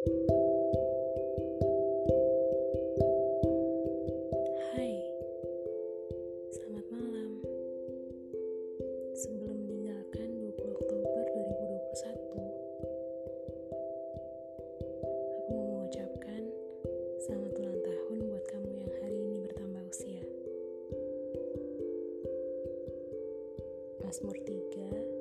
Hai, selamat malam. Sebelum meninggalkan 20 Oktober 2021, aku mau mengucapkan selamat ulang tahun buat kamu yang hari ini bertambah usia. Mazmur 3